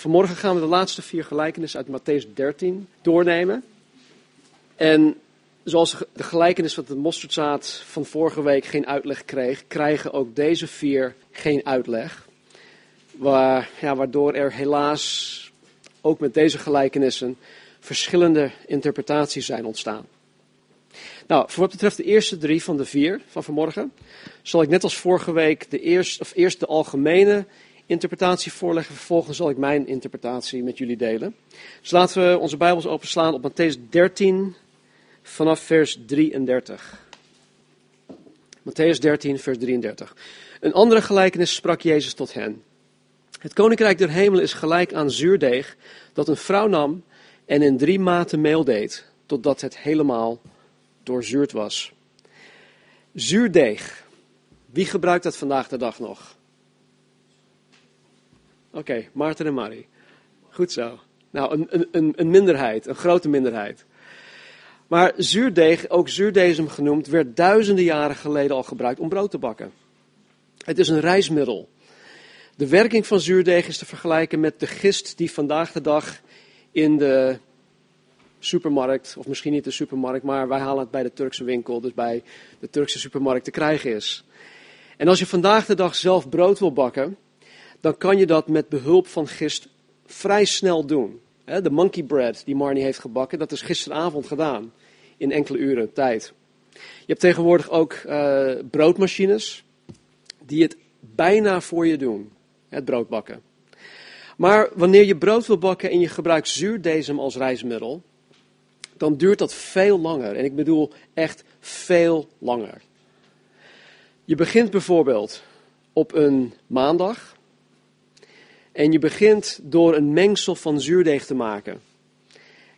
vanmorgen gaan we de laatste vier gelijkenissen uit Matthäus 13 doornemen. En zoals de gelijkenis van de mosterdzaad van vorige week geen uitleg kreeg, krijgen ook deze vier geen uitleg. Waar, ja, waardoor er helaas ook met deze gelijkenissen verschillende interpretaties zijn ontstaan. Nou, voor wat betreft de eerste drie van de vier van vanmorgen, zal ik net als vorige week de eerst, of eerst de algemene interpretatie voorleggen. Vervolgens zal ik mijn interpretatie met jullie delen. Dus laten we onze Bijbels openslaan op Matthäus 13 vanaf vers 33. Matthäus 13, vers 33. Een andere gelijkenis sprak Jezus tot hen. Het koninkrijk der hemelen is gelijk aan zuurdeeg dat een vrouw nam en in drie maten meel deed, totdat het helemaal doorzuurd was. Zuurdeeg. Wie gebruikt dat vandaag de dag nog? Oké, Maarten en Marie. Goed zo. Nou, een, een, een minderheid, een grote minderheid. Maar zuurdeeg, ook zuurdezem genoemd, werd duizenden jaren geleden al gebruikt om brood te bakken. Het is een reismiddel. De werking van zuurdeeg is te vergelijken met de gist die vandaag de dag in de supermarkt, of misschien niet de supermarkt, maar wij halen het bij de Turkse winkel, dus bij de Turkse supermarkt te krijgen is. En als je vandaag de dag zelf brood wil bakken, dan kan je dat met behulp van gist vrij snel doen. De monkey bread die Marnie heeft gebakken, dat is gisteravond gedaan, in enkele uren tijd. Je hebt tegenwoordig ook uh, broodmachines die het bijna voor je doen, het brood bakken. Maar wanneer je brood wil bakken en je gebruikt zuurdesem als rijstmiddel, dan duurt dat veel langer. En ik bedoel echt veel langer. Je begint bijvoorbeeld op een maandag en je begint door een mengsel van zuurdeeg te maken.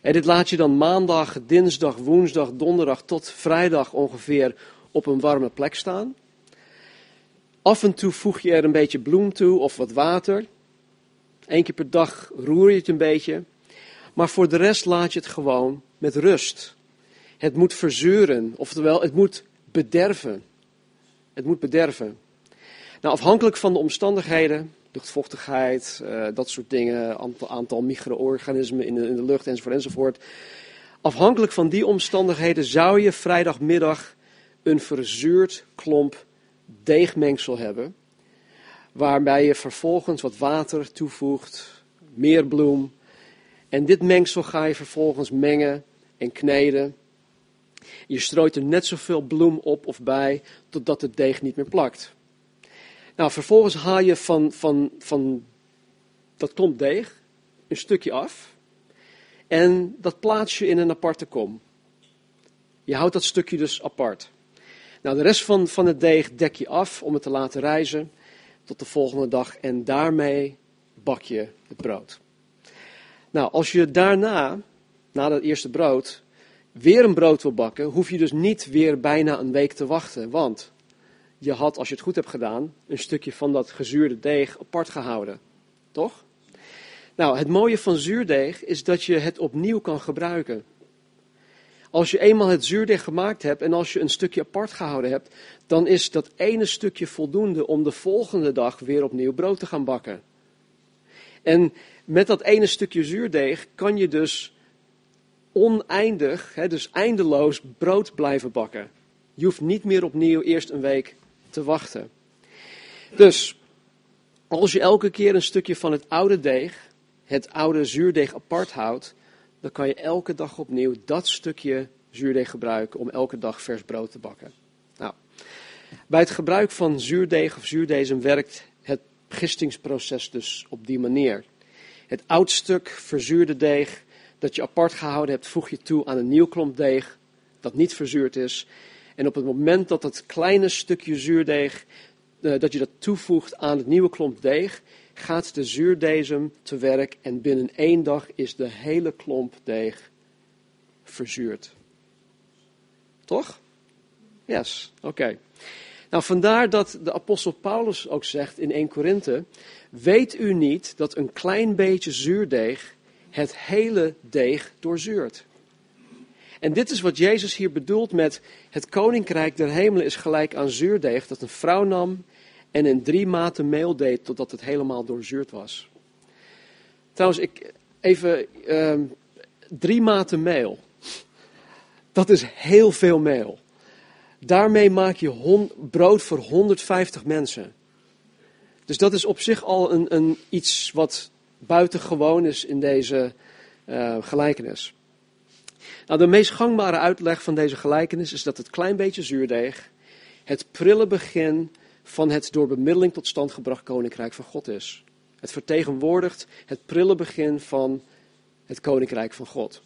En dit laat je dan maandag, dinsdag, woensdag, donderdag tot vrijdag ongeveer op een warme plek staan. Af en toe voeg je er een beetje bloem toe of wat water. Eén keer per dag roer je het een beetje. Maar voor de rest laat je het gewoon met rust. Het moet verzuren, oftewel het moet bederven. Het moet bederven. Nou, afhankelijk van de omstandigheden, luchtvochtigheid, uh, dat soort dingen, aantal, aantal micro-organismen in de, in de lucht enzovoort enzovoort. Afhankelijk van die omstandigheden zou je vrijdagmiddag een verzuurd klomp deegmengsel hebben, waarbij je vervolgens wat water toevoegt, meer bloem. En dit mengsel ga je vervolgens mengen en kneden. Je strooit er net zoveel bloem op of bij, totdat het deeg niet meer plakt. Nou, vervolgens haal je van, van, van dat klomp deeg een stukje af. En dat plaats je in een aparte kom. Je houdt dat stukje dus apart. Nou, de rest van, van het deeg dek je af om het te laten rijzen tot de volgende dag. En daarmee bak je het brood. Nou, als je daarna, na dat eerste brood, weer een brood wil bakken, hoef je dus niet weer bijna een week te wachten. Want je had, als je het goed hebt gedaan, een stukje van dat gezuurde deeg apart gehouden. Toch? Nou, het mooie van zuurdeeg is dat je het opnieuw kan gebruiken. Als je eenmaal het zuurdeeg gemaakt hebt en als je een stukje apart gehouden hebt, dan is dat ene stukje voldoende om de volgende dag weer opnieuw brood te gaan bakken. En met dat ene stukje zuurdeeg kan je dus oneindig, dus eindeloos brood blijven bakken. Je hoeft niet meer opnieuw eerst een week te wachten. Dus, als je elke keer een stukje van het oude deeg, het oude zuurdeeg apart houdt, dan kan je elke dag opnieuw dat stukje zuurdeeg gebruiken om elke dag vers brood te bakken. Nou, bij het gebruik van zuurdeeg of zuurdezem werkt het gistingsproces dus op die manier. Het oud stuk verzuurde deeg dat je apart gehouden hebt, voeg je toe aan een nieuw klomp deeg dat niet verzuurd is. En op het moment dat dat kleine stukje zuurdeeg, uh, dat je dat toevoegt aan het nieuwe klomp deeg, gaat de zuurdezem te werk en binnen één dag is de hele klomp deeg verzuurd. Toch? Yes, oké. Nou, vandaar dat de apostel Paulus ook zegt in 1 Korinthe, weet u niet dat een klein beetje zuurdeeg het hele deeg doorzuurt? En dit is wat Jezus hier bedoelt met het koninkrijk der hemelen is gelijk aan zuurdeeg dat een vrouw nam en in drie maten meel deed totdat het helemaal doorzuurd was. Trouwens, ik, even ehm, drie maten meel. Dat is heel veel meel. Daarmee maak je hon, brood voor 150 mensen. Dus dat is op zich al een, een iets wat buitengewoon is in deze uh, gelijkenis. Nou, de meest gangbare uitleg van deze gelijkenis is dat het klein beetje zuurdeeg het prille begin van het door bemiddeling tot stand gebracht koninkrijk van God is. Het vertegenwoordigt het prille begin van het koninkrijk van God.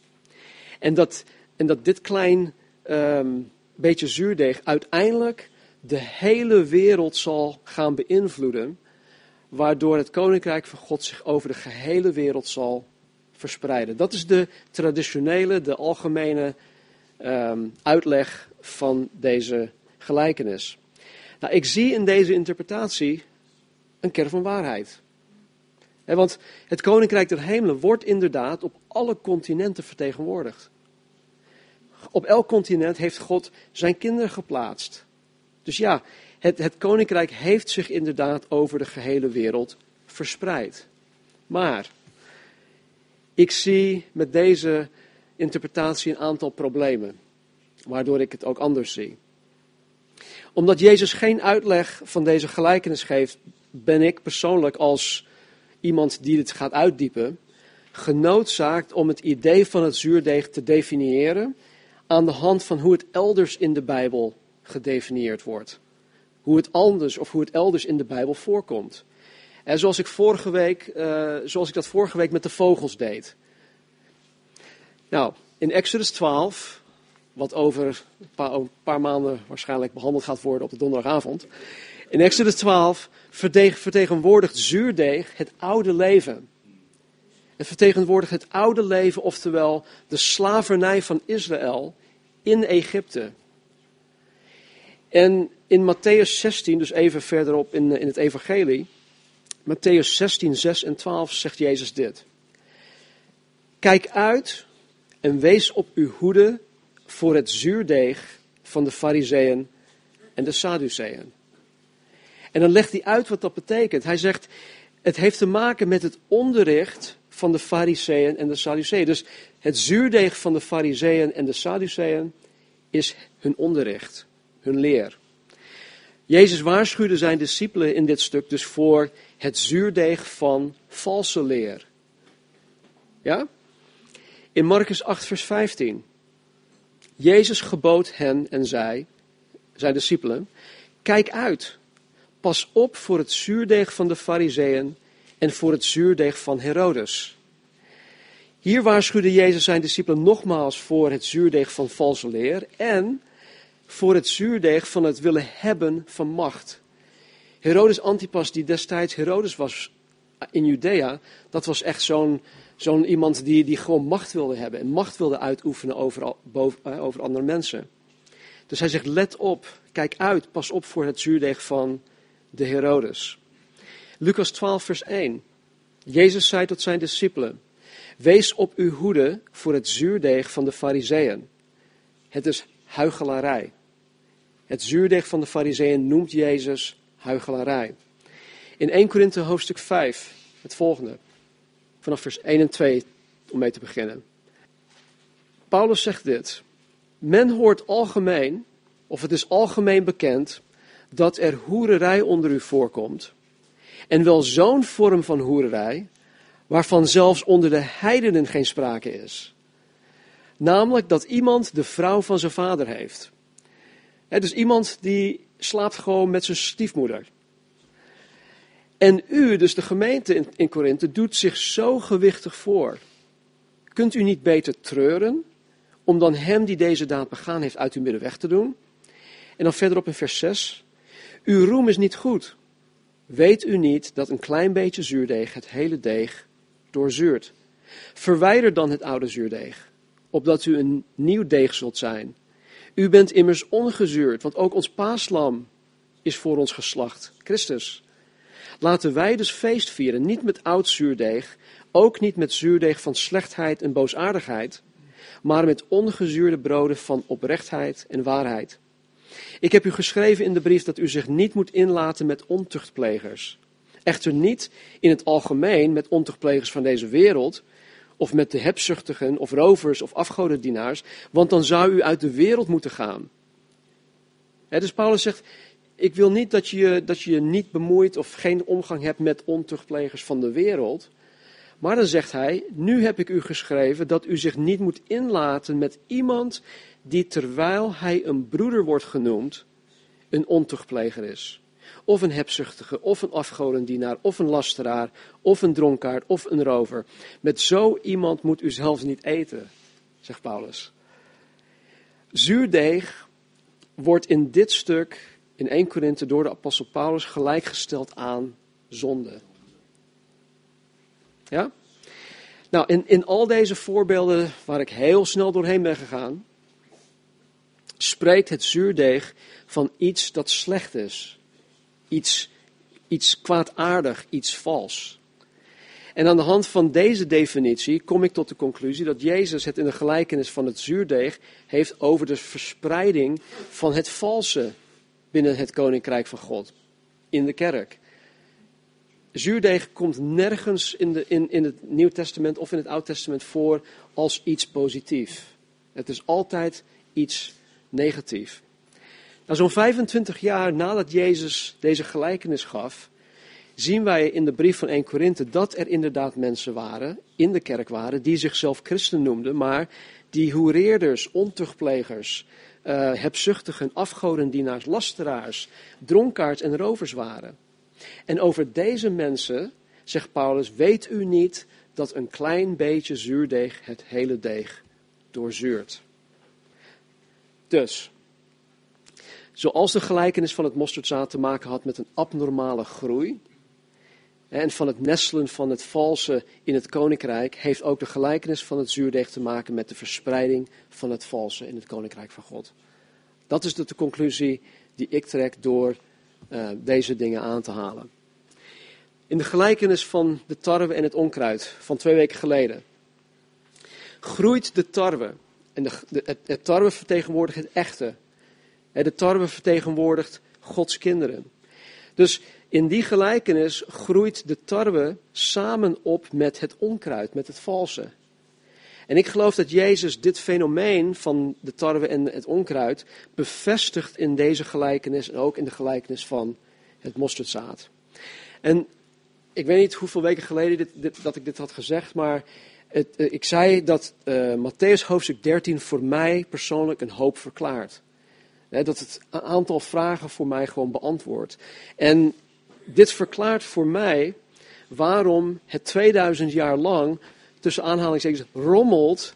En dat, en dat dit klein um, beetje zuurdeeg uiteindelijk de hele wereld zal gaan beïnvloeden, waardoor het koninkrijk van God zich over de gehele wereld zal verspreiden. Dat is de traditionele, de algemene um, uitleg van deze gelijkenis. Nou, ik zie in deze interpretatie een kern van waarheid. want het koninkrijk der hemelen wordt inderdaad op alle continenten vertegenwoordigd. Op elk continent heeft God zijn kinderen geplaatst. Dus ja, het, het koninkrijk heeft zich inderdaad over de gehele wereld verspreid. Maar ik zie met deze interpretatie een aantal problemen, waardoor ik het ook anders zie. Omdat Jezus geen uitleg van deze gelijkenis geeft, ben ik persoonlijk als iemand die dit gaat uitdiepen, genoodzaakt om het idee van het zuurdeeg te definiëren aan de hand van hoe het elders in de Bijbel gedefinieerd wordt. Hoe het anders of hoe het elders in de Bijbel voorkomt. En zoals ik, vorige week, uh, zoals ik dat vorige week met de vogels deed. Nou, in Exodus 12, wat over een paar, een paar, maanden waarschijnlijk behandeld gaat worden op de donderdagavond. In Exodus 12 vertegenwoordigt zuurdeeg het oude leven. Het vertegenwoordigt het oude leven, oftewel de slavernij van Israël in Egypte. En in Matthäus 16, dus even verderop in, in het Evangelie, Matthäus 16, 6 en 12 zegt Jezus dit. Kijk uit en wees op uw hoede voor het zuurdeeg van de Fariseeën en de Sadduceeën. En dan legt hij uit wat dat betekent. Hij zegt, het heeft te maken met het onderricht van de Fariseeën en de Sadduceeën. Dus het zuurdeeg van de Fariseeën en de Sadduceeën is hun onderricht, hun leer. Jezus waarschuwde zijn discipelen in dit stuk dus voor het zuurdeeg van valse leer. Ja? In Marcus 8, vers 15. Jezus gebood hen en zei, zijn discipelen, kijk uit, pas op voor het zuurdeeg van de fariseeën en voor het zuurdeeg van Herodes. Hier waarschuwde Jezus zijn discipelen nogmaals voor het zuurdeeg van valse leer en voor het zuurdeeg van het willen hebben van macht. Herodes Antipas, die destijds Herodes was in Judea, dat was echt zo'n zo'n iemand die, die gewoon macht wilde hebben en macht wilde uitoefenen over, boven, eh, over andere mensen. Dus hij zegt, let op, kijk uit, pas op voor het zuurdeeg van de Herodes. Lucas 12, vers 1. Jezus zei tot zijn discipelen, wees op uw hoede voor het zuurdeeg van de fariseeën. Het is huichelarij. Het zuurdeeg van de fariseeën noemt Jezus huichelarij. In 1 Korinthe hoofdstuk 5, het volgende vanaf vers 1 en 2 om mee te beginnen. Paulus zegt dit. Men hoort algemeen, of het is algemeen bekend, dat er hoererij onder u voorkomt. En wel zo'n vorm van hoererij, waarvan zelfs onder de heidenen geen sprake is. Namelijk dat iemand de vrouw van zijn vader heeft. He, dus iemand die slaapt gewoon met zijn stiefmoeder. En u, dus de gemeente in, in Korinthe, doet zich zo gewichtig voor. Kunt u niet beter treuren om dan hem die deze daad begaan heeft uit uw midden weg te doen? En dan verderop in vers 6. Uw roem is niet goed. Weet u niet dat een klein beetje zuurdeeg het hele deeg doorzuurt? Verwijder dan het oude zuurdeeg, opdat u een nieuw deeg zult zijn. U bent immers ongezuurd, want ook ons paaslam is voor ons geslacht, Christus. Laten wij dus feest vieren, niet met oud zuurdeeg, ook niet met zuurdeeg van slechtheid en boosaardigheid, maar met ongezuurde broden van oprechtheid en waarheid. Ik heb u geschreven in de brief dat u zich niet moet inlaten met ontuchtplegers Echter niet in het algemeen met ontuchtplegers van deze wereld, of met de hebzuchtigen, of rovers, of afgodendienaars, want dan zou u uit de wereld moeten gaan. dus Paulus zegt, ik wil niet dat je, dat je je niet bemoeit of geen omgang hebt met ontuchtplegers van de wereld. Maar dan zegt hij, nu heb ik u geschreven dat u zich niet moet inlaten met iemand die terwijl hij een broeder wordt genoemd, een ontuchtpleger is. Of een hebzuchtige, of een afgodendienaar, of een lasteraar, of een dronkaard, of een rover. Met zo iemand moet u zelfs niet eten, zegt Paulus. Zuurdeeg wordt in dit stuk, in 1 Korinthe, door de apostel Paulus gelijkgesteld aan zonde. Ja? Nou, in, in al deze voorbeelden waar ik heel snel doorheen ben gegaan, spreekt het zuurdeeg van iets dat slecht is. Iets, iets kwaadaardig, iets vals. En aan de hand van deze definitie kom ik tot de conclusie dat Jezus het in de gelijkenis van het zuurdeeg heeft over de verspreiding van het valse binnen het koninkrijk van God in de kerk. Zuurdeeg komt nergens in, de, in, in het Nieuw Testament of in het Oud Testament voor als iets positief. Het is altijd iets negatief. Nou, zo'n 25 jaar nadat Jezus deze gelijkenis gaf, zien wij in de brief van 1 Korinthe dat er inderdaad mensen waren, in de kerk waren, die zichzelf christen noemden, maar die hoereerders, ontuchtplegers, uh, hebzuchtigen, afgodendienaars, lasteraars, dronkaards en rovers waren. En over deze mensen, zegt Paulus, weet u niet dat een klein beetje zuurdeeg het hele deeg doorzuurt. Dus, zoals de gelijkenis van het mosterdzaad te maken had met een abnormale groei, en van het nestelen van het valse in het koninkrijk, heeft ook de gelijkenis van het zuurdeeg te maken met de verspreiding van het valse in het koninkrijk van God. Dat is de conclusie die ik trek door uh, deze dingen aan te halen. In de gelijkenis van de tarwe en het onkruid van twee weken geleden groeit de tarwe. En de, het, het tarwe vertegenwoordigt het echte. De tarwe vertegenwoordigt Gods kinderen. Dus in die gelijkenis groeit de tarwe samen op met het onkruid, met het valse. En ik geloof dat Jezus dit fenomeen van de tarwe en het onkruid bevestigt in deze gelijkenis en ook in de gelijkenis van het mosterdzaad. En ik weet niet hoeveel weken geleden dit, dat ik dit had gezegd, maar het, eh, ik zei dat uh, Matthäus hoofdstuk 13 voor mij persoonlijk een hoop verklaart. Dat het een aantal vragen voor mij gewoon beantwoordt. En dit verklaart voor mij waarom het 2000 jaar lang tussen aanhalingstekens rommelt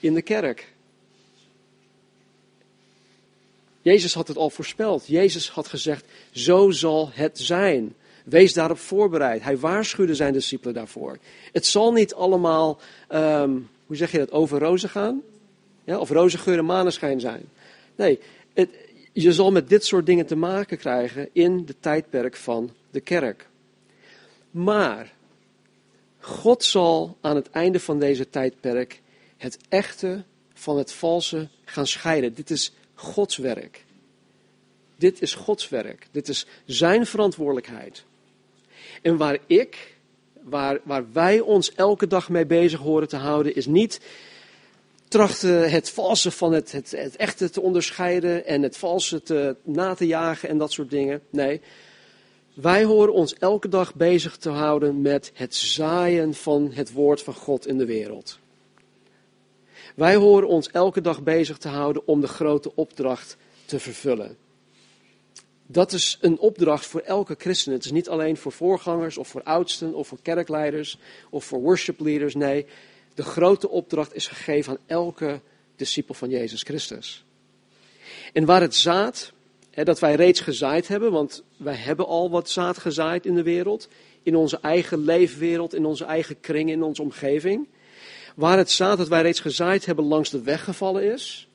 in de kerk. Jezus had het al voorspeld. Jezus had gezegd, zo zal het zijn. Wees daarop voorbereid. Hij waarschuwde zijn discipelen daarvoor. Het zal niet allemaal, um, hoe zeg je dat, over rozen gaan? Ja, of roze geur en maneschijn zijn. Nee, het, je zal met dit soort dingen te maken krijgen in de tijdperk van de kerk. Maar God zal aan het einde van deze tijdperk het echte van het valse gaan scheiden. Dit is Gods werk. Dit is Gods werk. Dit is zijn verantwoordelijkheid. En waar ik, waar, waar wij ons elke dag mee bezig horen te houden, is niet trachten het valse van het, het, het echte te onderscheiden en het valse te, na te jagen en dat soort dingen. Nee, wij horen ons elke dag bezig te houden met het zaaien van het woord van God in de wereld. Wij horen ons elke dag bezig te houden om de grote opdracht te vervullen. Dat is een opdracht voor elke christen. Het is niet alleen voor voorgangers of voor oudsten of voor kerkleiders of voor worship leaders. Nee, de grote opdracht is gegeven aan elke discipel van Jezus Christus. En waar het zaad dat wij reeds gezaaid hebben, want wij hebben al wat zaad gezaaid in de wereld, in onze eigen leefwereld, in onze eigen kring, in onze omgeving. Waar het zaad dat wij reeds gezaaid hebben langs de weg gevallen is,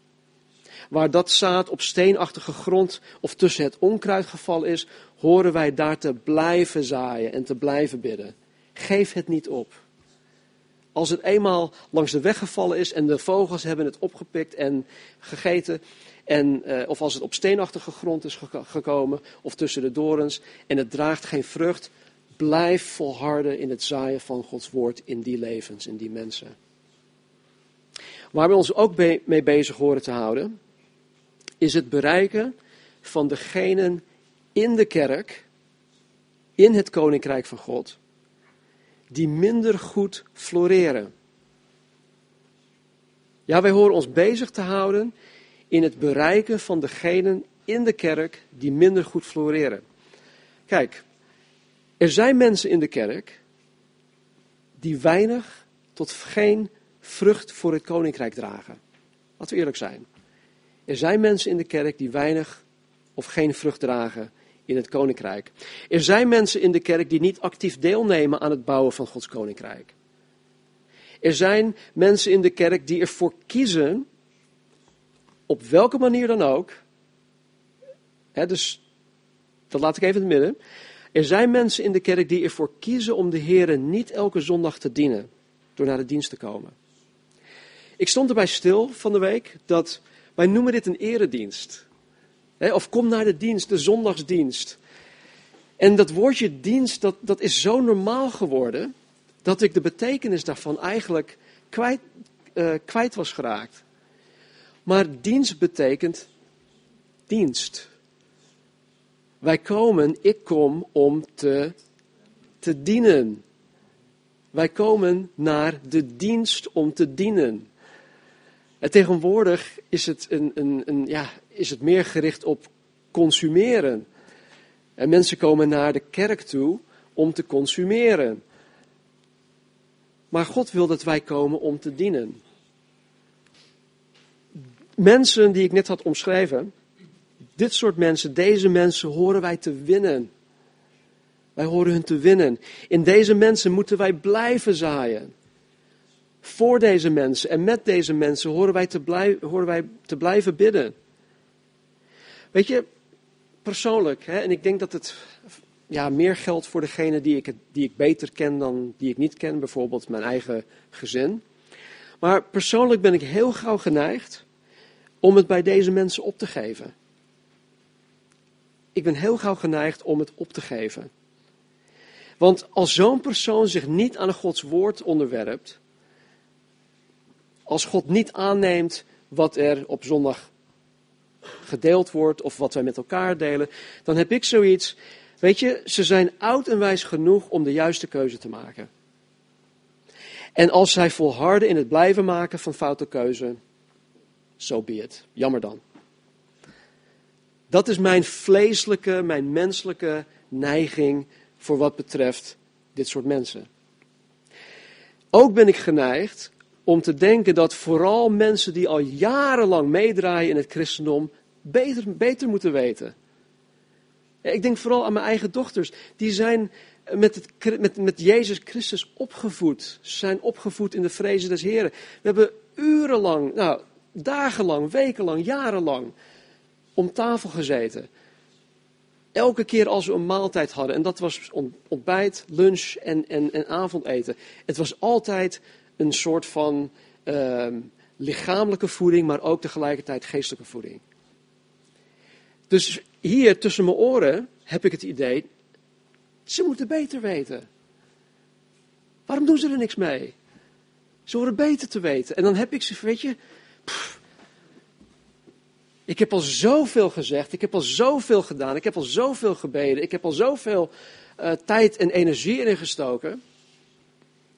waar dat zaad op steenachtige grond of tussen het onkruid gevallen is, horen wij daar te blijven zaaien en te blijven bidden. Geef het niet op. Als het eenmaal langs de weg gevallen is en de vogels hebben het opgepikt en gegeten, en, uh, of als het op steenachtige grond is gekomen of tussen de dorens en het draagt geen vrucht, Blijf volharden in het zaaien van Gods woord in die levens, in die mensen. Waar we ons ook mee bezig horen te houden, is het bereiken van degenen in de kerk, in het koninkrijk van God, die minder goed floreren. Ja, wij horen ons bezig te houden in het bereiken van degenen in de kerk die minder goed floreren. Kijk, er zijn mensen in de kerk die weinig tot geen vrucht voor het koninkrijk dragen. Laten we eerlijk zijn. Er zijn mensen in de kerk die weinig of geen vrucht dragen in het koninkrijk. Er zijn mensen in de kerk die niet actief deelnemen aan het bouwen van Gods koninkrijk. Er zijn mensen in de kerk die ervoor kiezen, op welke manier dan ook. Hè, dus dat laat ik even in het midden. Er zijn mensen in de kerk die ervoor kiezen om de Heer niet elke zondag te dienen, door naar de dienst te komen. Ik stond erbij stil van de week dat wij noemen dit een eredienst. Of kom naar de dienst, de zondagsdienst. En dat woordje dienst, dat, dat is zo normaal geworden, dat ik de betekenis daarvan eigenlijk kwijt, uh, kwijt was geraakt. Maar dienst betekent dienst. Wij komen, ik kom om te, te dienen. Wij komen naar de dienst om te dienen. En tegenwoordig is het, een, een, een, ja, is het meer gericht op consumeren. En mensen komen naar de kerk toe om te consumeren. Maar God wil dat wij komen om te dienen. Mensen die ik net had omschreven, dit soort mensen, deze mensen horen wij te winnen. Wij horen hun te winnen. In deze mensen moeten wij blijven zaaien. Voor deze mensen en met deze mensen horen wij te, blijven, horen wij te blijven bidden. Weet je, persoonlijk, hè, en ik denk dat het ja, meer geldt voor degene die ik, die ik beter ken dan die ik niet ken, bijvoorbeeld mijn eigen gezin. Maar persoonlijk ben ik heel gauw geneigd om het bij deze mensen op te geven. Ik ben heel gauw geneigd om het op te geven. Want als zo'n persoon zich niet aan Gods woord onderwerpt, als God niet aanneemt wat er op zondag gedeeld wordt of wat wij met elkaar delen, dan heb ik zoiets. Weet je, ze zijn oud en wijs genoeg om de juiste keuze te maken. En als zij volharden in het blijven maken van foute keuze, zo so be it. Jammer dan. Dat is mijn vleeselijke, mijn menselijke neiging voor wat betreft dit soort mensen. Ook ben ik geneigd om te denken dat vooral mensen die al jarenlang meedraaien in het christendom beter, beter moeten weten. Ik denk vooral aan mijn eigen dochters. Die zijn met, met, met Jezus Christus opgevoed. Ze zijn opgevoed in de vrezen des Heren. We hebben urenlang, nou, dagenlang, wekenlang, jarenlang om tafel gezeten. Elke keer als we een maaltijd hadden, en dat was ontbijt, lunch en, en, en avondeten. Het was altijd een soort van uh, lichamelijke voeding, maar ook tegelijkertijd geestelijke voeding. Dus hier tussen mijn oren heb ik het idee, ze moeten beter weten. Waarom doen ze er niks mee? Ze horen beter te weten. En dan heb ik ze, weet je, ik heb al zoveel gezegd, ik heb al zoveel gedaan, ik heb al zoveel gebeden, ik heb al zoveel uh, tijd en energie erin gestoken.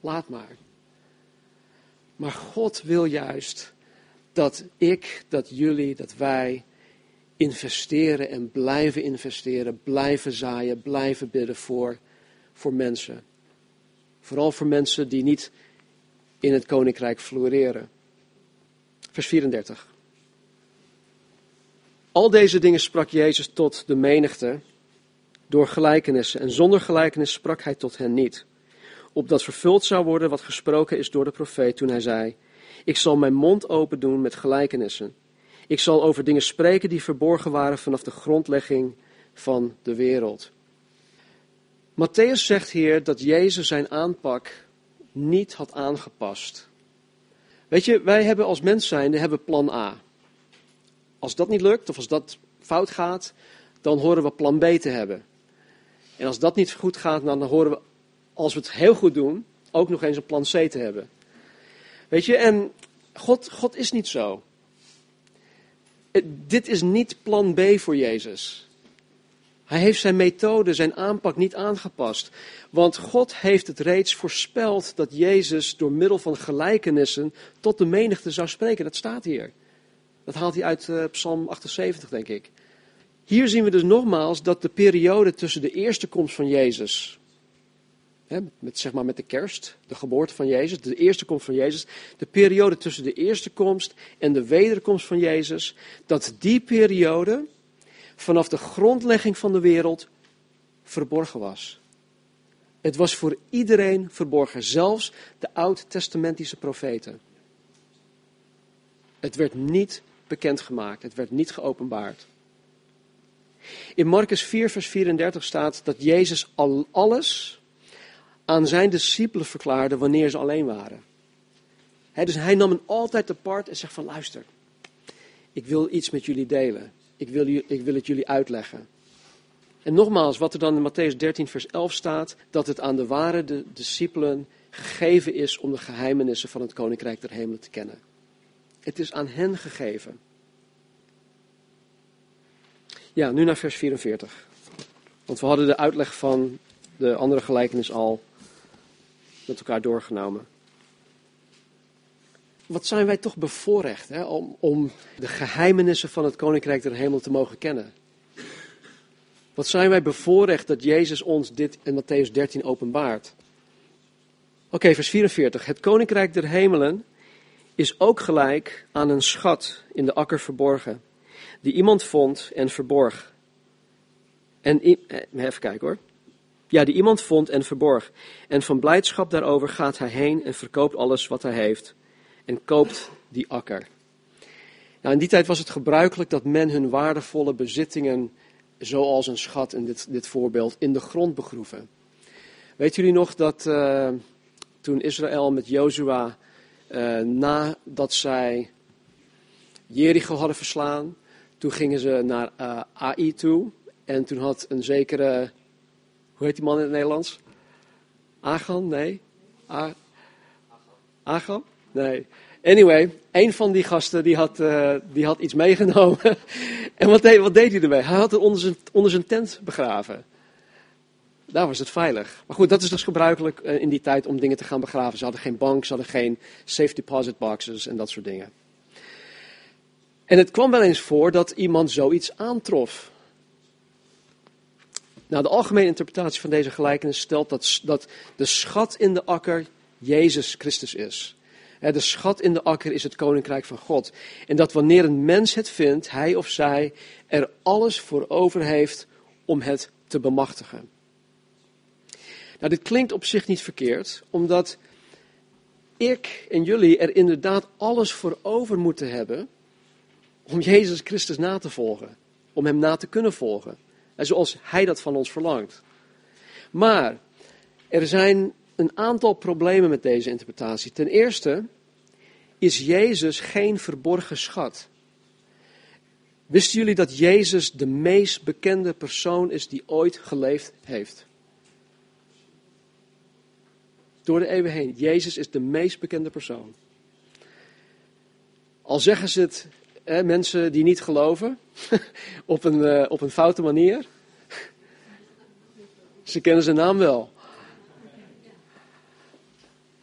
Laat maar. Maar God wil juist dat ik, dat jullie, dat wij investeren en blijven investeren, blijven zaaien, blijven bidden voor, voor mensen. Vooral voor mensen die niet in het koninkrijk floreren. Vers 34. Al deze dingen sprak Jezus tot de menigte door gelijkenissen en zonder gelijkenis sprak hij tot hen niet opdat vervuld zou worden wat gesproken is door de profeet toen hij zei: Ik zal mijn mond open doen met gelijkenissen. Ik zal over dingen spreken die verborgen waren vanaf de grondlegging van de wereld. Matthäus zegt hier dat Jezus zijn aanpak niet had aangepast. Weet je, wij hebben als mens zijnde hebben plan A. Als dat niet lukt of als dat fout gaat, dan horen we plan B te hebben. En als dat niet goed gaat, dan horen we, als we het heel goed doen, ook nog eens een plan C te hebben. Weet je, en God, God is niet zo. Dit is niet plan B voor Jezus. Hij heeft zijn methode, zijn aanpak niet aangepast. Want God heeft het reeds voorspeld dat Jezus door middel van gelijkenissen tot de menigte zou spreken. Dat staat hier. Dat haalt hij uit uh, Psalm 78, denk ik. Hier zien we dus nogmaals dat de periode tussen de eerste komst van Jezus, met, zeg maar met de kerst, de geboorte van Jezus, de eerste komst van Jezus, de periode tussen de eerste komst en de wederkomst van Jezus, dat die periode vanaf de grondlegging van de wereld verborgen was. Het was voor iedereen verborgen, zelfs de oud-testamentische profeten. Het werd niet bekendgemaakt, het werd niet geopenbaard. In Marcus 4, vers 34 staat dat Jezus al alles aan zijn discipelen verklaarde wanneer ze alleen waren. dus hij nam hen altijd apart en zegt van luister, ik wil iets met jullie delen. Ik wil, ik wil het jullie uitleggen. En nogmaals, wat er dan in Matthäus 13, vers 11 staat, dat het aan de ware de discipelen gegeven is om de geheimenissen van het Koninkrijk der Hemelen te kennen. Het is aan hen gegeven. Ja, nu naar vers 44. Want we hadden de uitleg van de andere gelijkenis al met elkaar doorgenomen. Wat zijn wij toch bevoorrecht hè, om, om de geheimenissen van het Koninkrijk der Hemel te mogen kennen. Wat zijn wij bevoorrecht dat Jezus ons dit in Matthäus 13 openbaart. Oké, vers 44. Het Koninkrijk der Hemelen is ook gelijk aan een schat in de akker verborgen die iemand vond en verborg. En, eh, even kijken hoor. Ja, die iemand vond en verborg. En van blijdschap daarover gaat hij heen en verkoopt alles wat hij heeft. En koopt die akker. Nou, in die tijd was het gebruikelijk dat men hun waardevolle bezittingen, zoals een schat in dit, dit voorbeeld, in de grond begroeven. Weet jullie nog dat uh, toen Israël met Jozua, uh, nadat zij Jericho hadden verslaan, toen gingen ze naar eh, AI toe. En toen had een zekere, hoe heet die man in het Nederlands? Agan? Nee. A? Nee. Anyway, een van die gasten die had, uh, die had iets meegenomen. en wat deed, wat deed hij ermee? Hij had het onder zijn, onder zijn tent begraven. Daar was het veilig. Maar goed, dat is dus gebruikelijk uh, in die tijd om dingen te gaan begraven. Ze hadden geen bank, ze hadden geen safe deposit boxes en dat soort dingen. En het kwam wel eens voor dat iemand zoiets aantrof. Nou, de algemene interpretatie van deze gelijkenis stelt dat, dat de schat in de akker Jezus Christus is. De schat in de akker is het koninkrijk van God. En dat wanneer een mens het vindt, hij of zij er alles voor over heeft om het te bemachtigen. Nou, dit klinkt op zich niet verkeerd, omdat ik en jullie er inderdaad alles voor over moeten hebben om Jezus Christus na te volgen. Om Hem na te kunnen volgen. En zoals Hij dat van ons verlangt. Maar er zijn een aantal problemen met deze interpretatie. Ten eerste is Jezus geen verborgen schat. Wisten jullie dat Jezus de meest bekende persoon is die ooit geleefd heeft? Door de eeuwen heen. Jezus is de meest bekende persoon. Al zeggen ze het mensen die niet geloven op, een, uh, op een foute manier. Ze kennen zijn naam wel.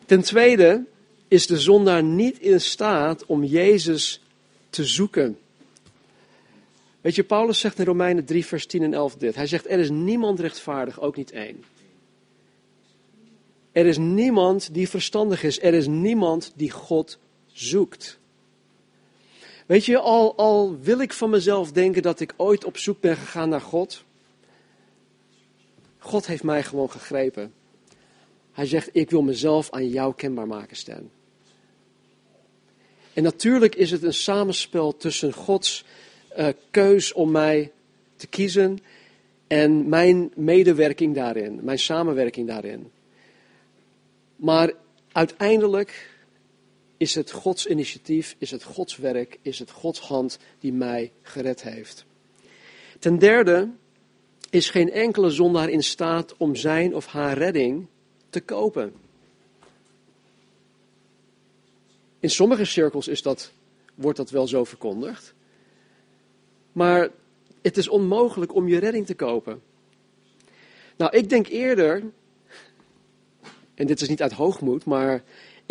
Ten tweede is de zondaar niet in staat om Jezus te zoeken. Weet je, Paulus zegt in Romeinen 3, vers 10 en 11 dit. Hij zegt, er is niemand rechtvaardig, ook niet één. Er is niemand die verstandig is. Er is niemand die God zoekt. Weet je, al, al wil ik van mezelf denken dat ik ooit op zoek ben gegaan naar God. God heeft mij gewoon gegrepen. Hij zegt, ik wil mezelf aan jou kenbaar maken, Stan. En natuurlijk is het een samenspel tussen Gods uh, keus om mij te kiezen en mijn medewerking daarin, mijn samenwerking daarin. Maar uiteindelijk is het Gods initiatief, is het Gods werk, is het Gods hand die mij gered heeft. Ten derde is geen enkele zondaar in staat om zijn of haar redding te kopen. In sommige cirkels is dat, wordt dat wel zo verkondigd. Maar het is onmogelijk om je redding te kopen. Nou, ik denk eerder, en dit is niet uit hoogmoed, maar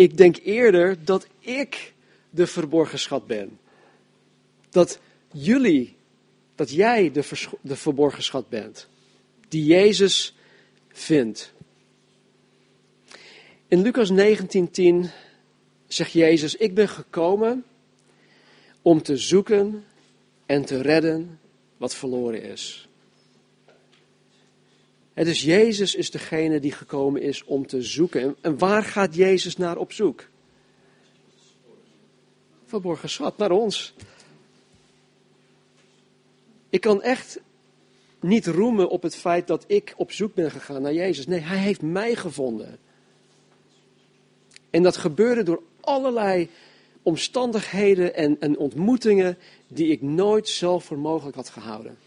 ik denk eerder dat ik de verborgen schat ben. Dat jullie, dat jij de, de verborgen schat bent, die Jezus vindt. In Lucas 19:10 zegt Jezus: Ik ben gekomen om te zoeken en te redden wat verloren is. Het is Jezus is degene die gekomen is om te zoeken. En waar gaat Jezus naar op zoek? Verborgen schat, naar ons. Ik kan echt niet roemen op het feit dat ik op zoek ben gegaan naar Jezus. Nee, Hij heeft mij gevonden. En dat gebeurde door allerlei omstandigheden en, en ontmoetingen die ik nooit zelf voor mogelijk had gehouden.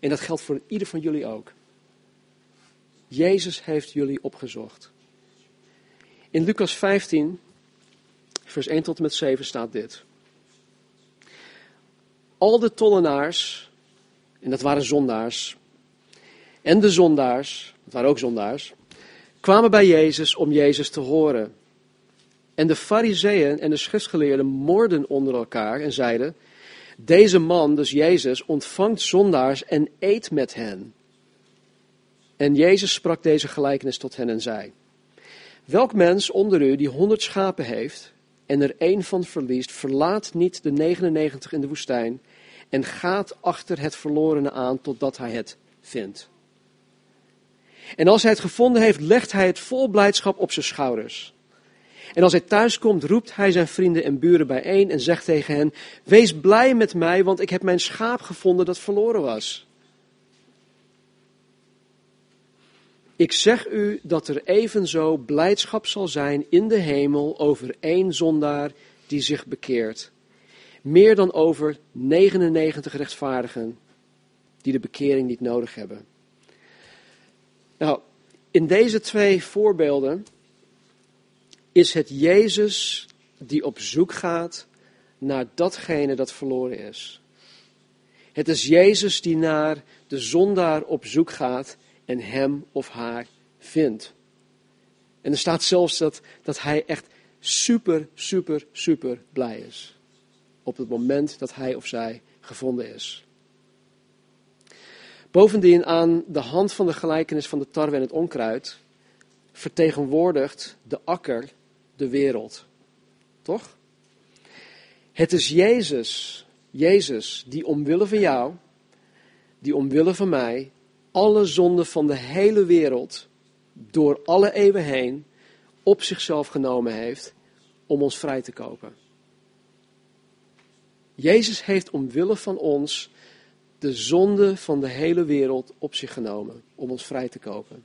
En dat geldt voor ieder van jullie ook. Jezus heeft jullie opgezocht. In Lucas 15, vers 1 tot en met 7 staat dit. Al de tollenaars, en dat waren zondaars, en de zondaars, dat waren ook zondaars, kwamen bij Jezus om Jezus te horen. En de fariseeën en de schriftgeleerden moorden onder elkaar en zeiden, deze man, dus Jezus, ontvangt zondaars en eet met hen. En Jezus sprak deze gelijkenis tot hen en zei, welk mens onder u die honderd schapen heeft en er één van verliest, verlaat niet de 99 in de woestijn en gaat achter het verlorene aan totdat hij het vindt. En als hij het gevonden heeft, legt hij het vol blijdschap op zijn schouders. En als hij thuis komt, roept hij zijn vrienden en buren bijeen en zegt tegen hen: Wees blij met mij, want ik heb mijn schaap gevonden dat verloren was. Ik zeg u dat er evenzo blijdschap zal zijn in de hemel over één zondaar die zich bekeert. Meer dan over 99 rechtvaardigen die de bekering niet nodig hebben. Nou, in deze twee voorbeelden is het Jezus die op zoek gaat naar datgene dat verloren is. Het is Jezus die naar de zondaar op zoek gaat en hem of haar vindt. En er staat zelfs dat, dat hij echt super, super, super blij is. Op het moment dat hij of zij gevonden is. Bovendien aan de hand van de gelijkenis van de tarwe en het onkruid vertegenwoordigt de akker de wereld. Toch? Het is Jezus, Jezus, die omwille van jou, die omwille van mij, alle zonden van de hele wereld, door alle eeuwen heen, op zichzelf genomen heeft om ons vrij te kopen. Jezus heeft omwille van ons de zonde van de hele wereld op zich genomen om ons vrij te kopen.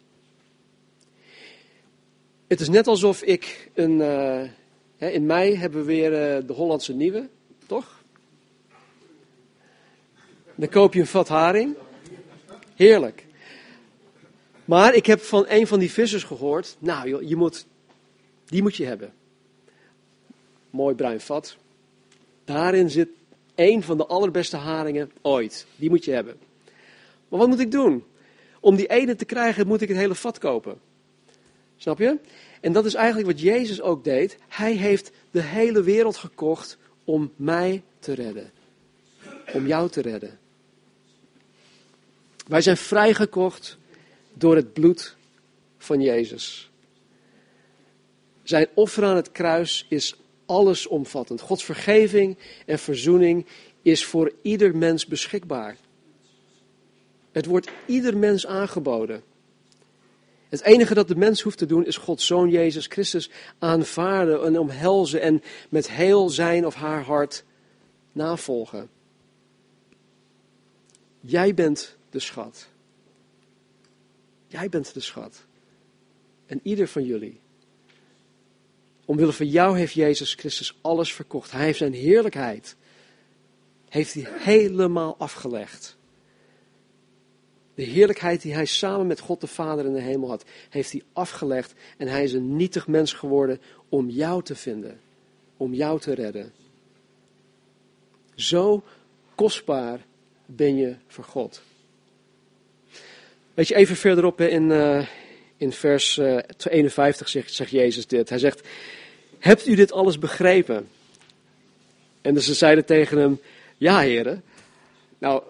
Het is net alsof ik een. Uh, in mei hebben we weer uh, de Hollandse nieuwe, toch? Dan koop je een vat haring. Heerlijk. Maar ik heb van een van die vissers gehoord. Nou, joh, je moet, die moet je hebben. Mooi bruin vat. Daarin zit een van de allerbeste haringen ooit. Die moet je hebben. Maar wat moet ik doen? Om die ene te krijgen, moet ik het hele vat kopen. Snap je? En dat is eigenlijk wat Jezus ook deed. Hij heeft de hele wereld gekocht om mij te redden. Om jou te redden. Wij zijn vrijgekocht door het bloed van Jezus. Zijn offer aan het kruis is allesomvattend. Gods vergeving en verzoening is voor ieder mens beschikbaar. Het wordt ieder mens aangeboden. Het enige dat de mens hoeft te doen is Gods Zoon Jezus Christus aanvaarden en omhelzen en met heel zijn of haar hart navolgen. Jij bent de schat. Jij bent de schat. En ieder van jullie. Omwille van jou heeft Jezus Christus alles verkocht. Hij heeft zijn heerlijkheid heeft hij helemaal afgelegd. De heerlijkheid die hij samen met God de Vader in de hemel had, heeft hij afgelegd en hij is een nietig mens geworden om jou te vinden, om jou te redden. Zo kostbaar ben je voor God. Weet je, even verderop in, uh, in vers uh, 51 zegt, zegt Jezus dit. Hij zegt, hebt u dit alles begrepen? En dus ze zeiden tegen hem, ja heren. Nou,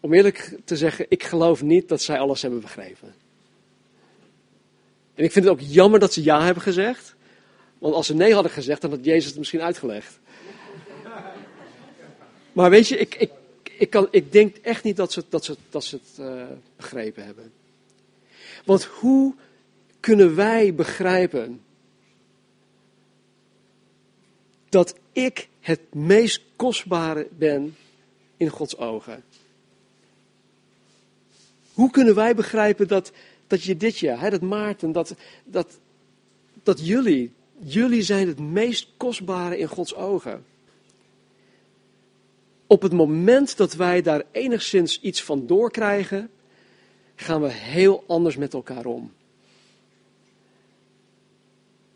om eerlijk te zeggen, ik geloof niet dat zij alles hebben begrepen. En ik vind het ook jammer dat ze ja hebben gezegd. Want als ze nee hadden gezegd, dan had Jezus het misschien uitgelegd. Maar weet je, ik, ik, ik, kan, ik denk echt niet dat ze, dat ze, dat ze het uh, begrepen hebben. Want hoe kunnen wij begrijpen dat ik het meest kostbare ben in Gods ogen? Hoe kunnen wij begrijpen dat, dat je dit jaar, hè, dat Maarten, dat, dat, dat jullie, jullie zijn het meest kostbare in Gods ogen? Op het moment dat wij daar enigszins iets van doorkrijgen, gaan we heel anders met elkaar om.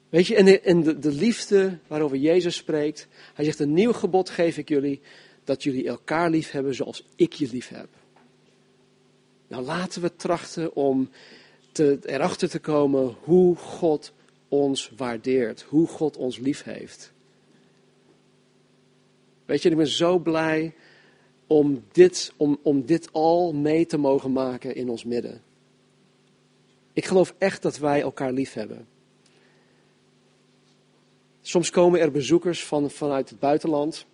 Weet je, en, en de, de liefde waarover Jezus spreekt, hij zegt: Een nieuw gebod geef ik jullie, dat jullie elkaar lief hebben zoals ik je lief heb. Nou, laten we trachten om te, erachter te komen hoe God ons waardeert, hoe God ons lief heeft. Weet je, ik ben zo blij om dit, om, om dit al mee te mogen maken in ons midden. Ik geloof echt dat wij elkaar lief hebben. Soms komen er bezoekers van, vanuit het buitenland.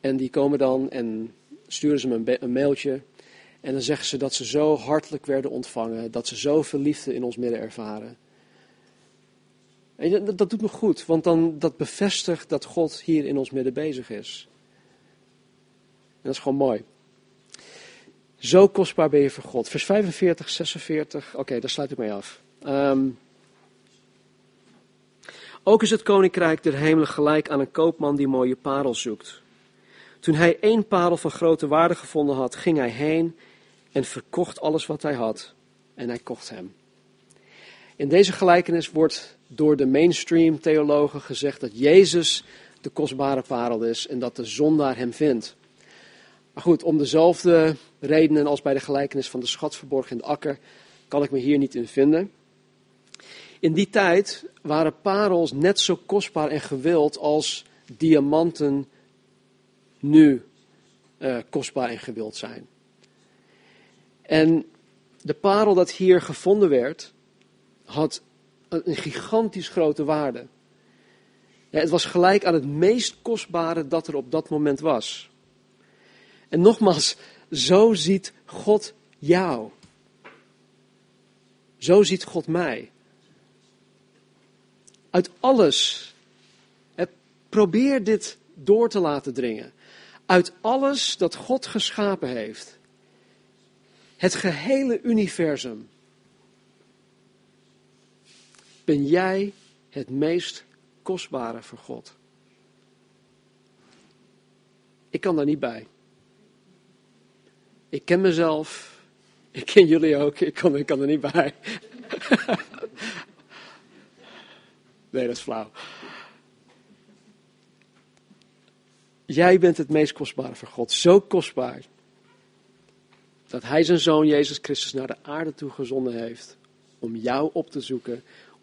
En die komen dan en sturen ze me een, een mailtje. En dan zeggen ze dat ze zo hartelijk werden ontvangen. Dat ze zoveel liefde in ons midden ervaren. Dat, dat doet me goed, want dan, dat bevestigt dat God hier in ons midden bezig is. En dat is gewoon mooi. Zo kostbaar ben je voor God. Vers 45, 46. Oké, daar sluit ik mee af. Um, ook is het koninkrijk der hemelen gelijk aan een koopman die mooie parels zoekt. Toen hij één parel van grote waarde gevonden had, ging hij heen en verkocht alles wat hij had. En hij kocht hem. In deze gelijkenis wordt door de mainstream theologen gezegd dat Jezus de kostbare parel is en dat de zondaar hem vindt. Maar goed, om dezelfde redenen als bij de gelijkenis van de schat verborgen in de akker, kan ik me hier niet in vinden. In die tijd waren parels net zo kostbaar en gewild als diamanten nu uh, kostbaar en gewild zijn. En de parel dat hier gevonden werd, had een gigantisch grote waarde. Het was gelijk aan het meest kostbare dat er op dat moment was. En nogmaals, zo ziet God jou. Zo ziet God mij. Uit alles. Probeer dit door te laten dringen. Uit alles dat God geschapen heeft. Het gehele universum. Ben jij het meest kostbare voor God? Ik kan daar niet bij. Ik ken mezelf. Ik ken jullie ook. Ik kan, ik kan er niet bij. Nee, dat is flauw. Jij bent het meest kostbare voor God. Zo kostbaar. Dat Hij zijn zoon Jezus Christus naar de aarde toe gezonden heeft. Om jou op te zoeken.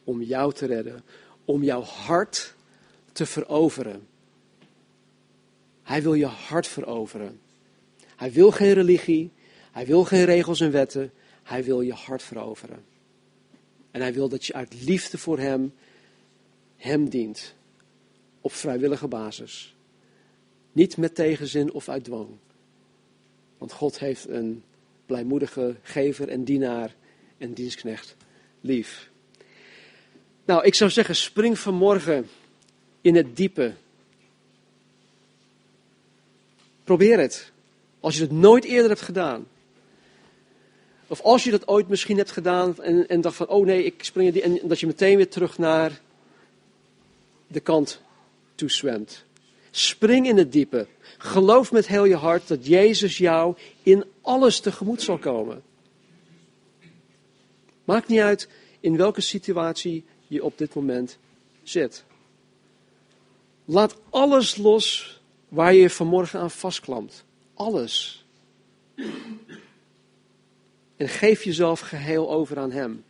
Om jou te redden. Om jouw hart te veroveren. Hij wil je hart veroveren. Hij wil geen religie. Hij wil geen regels en wetten. Hij wil je hart veroveren. En hij wil dat je uit liefde voor hem hem dient. Op vrijwillige basis. Niet met tegenzin of uit dwang. Want God heeft een blijmoedige gever en dienaar en dienstknecht lief. Nou, ik zou zeggen, spring vanmorgen in het diepe. Probeer het. Als je het nooit eerder hebt gedaan. Of als je dat ooit misschien hebt gedaan en, en dacht van, oh nee, ik spring die. En dat je meteen weer terug naar de kant toe zwemt. Spring in het diepe. Geloof met heel je hart dat Jezus jou in alles tegemoet zal komen. Maakt niet uit in welke situatie je op dit moment zit. Laat alles los waar je vanmorgen aan vastklampt. Alles. En geef jezelf geheel over aan Hem.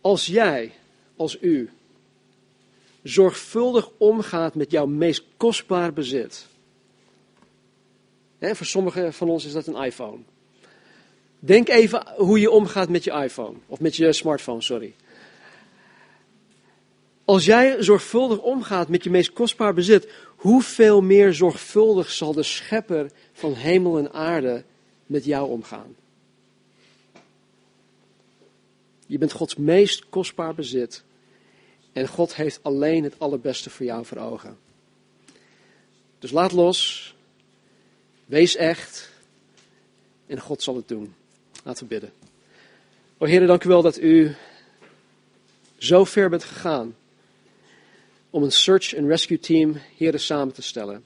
Als jij, als u, zorgvuldig omgaat met jouw meest kostbaar bezit. Hè, voor sommigen van ons is dat een iPhone. Denk even hoe je omgaat met je iPhone. Of met je smartphone, sorry. Als jij zorgvuldig omgaat met je meest kostbaar bezit, hoeveel meer zorgvuldig zal de schepper van hemel en aarde met jou omgaan? Je bent Gods meest kostbaar bezit. En God heeft alleen het allerbeste voor jou voor ogen. Dus laat los. Wees echt. En God zal het doen. Laten we bidden. O Heer, dank u wel dat u zo ver bent gegaan om een search and rescue team hier samen te stellen.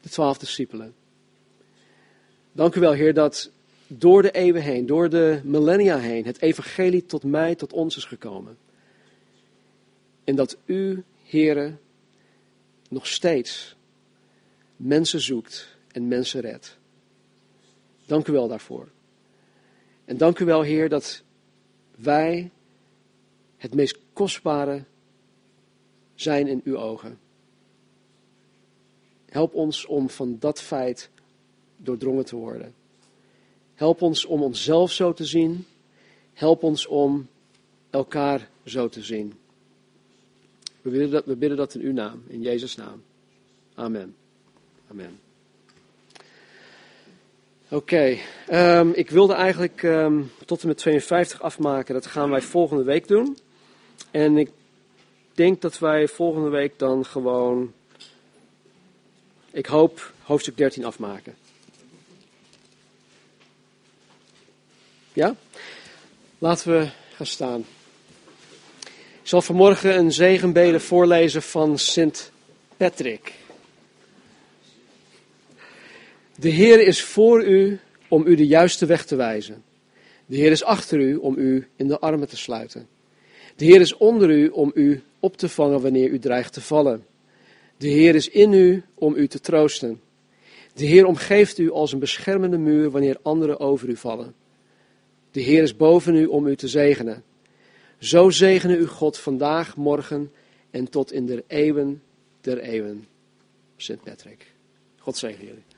De twaalf discipelen. Dank u wel, Heer, dat door de eeuwen heen, door de millennia heen, het evangelie tot mij, tot ons is gekomen. En dat u, Heere, nog steeds mensen zoekt en mensen redt. Dank u wel daarvoor. En dank u wel, Heer, dat wij het meest kostbare zijn in uw ogen. Help ons om van dat feit doordrongen te worden. Help ons om onszelf zo te zien. Help ons om elkaar zo te zien. We bidden dat, we bidden dat in uw naam, in Jezus' naam. Amen. Amen. Oké, ehm, ik wilde eigenlijk ehm, tot en met 52 afmaken. Dat gaan wij volgende week doen. En ik denk dat wij volgende week dan gewoon, ik hoop, hoofdstuk 13 afmaken. Ja? Laten we gaan staan. Ik zal vanmorgen een zegenbede voorlezen van Sint Patrick. De Heer is voor u om u de juiste weg te wijzen. De Heer is achter u om u in de armen te sluiten. De Heer is onder u om u op te vangen wanneer u dreigt te vallen. De Heer is in u om u te troosten. De Heer omgeeft u als een beschermende muur wanneer anderen over u vallen. De Heer is boven u om u te zegenen. Zo zegene u God vandaag, morgen en tot in de eeuwen der eeuwen. Sint Patrick. God zegen jullie.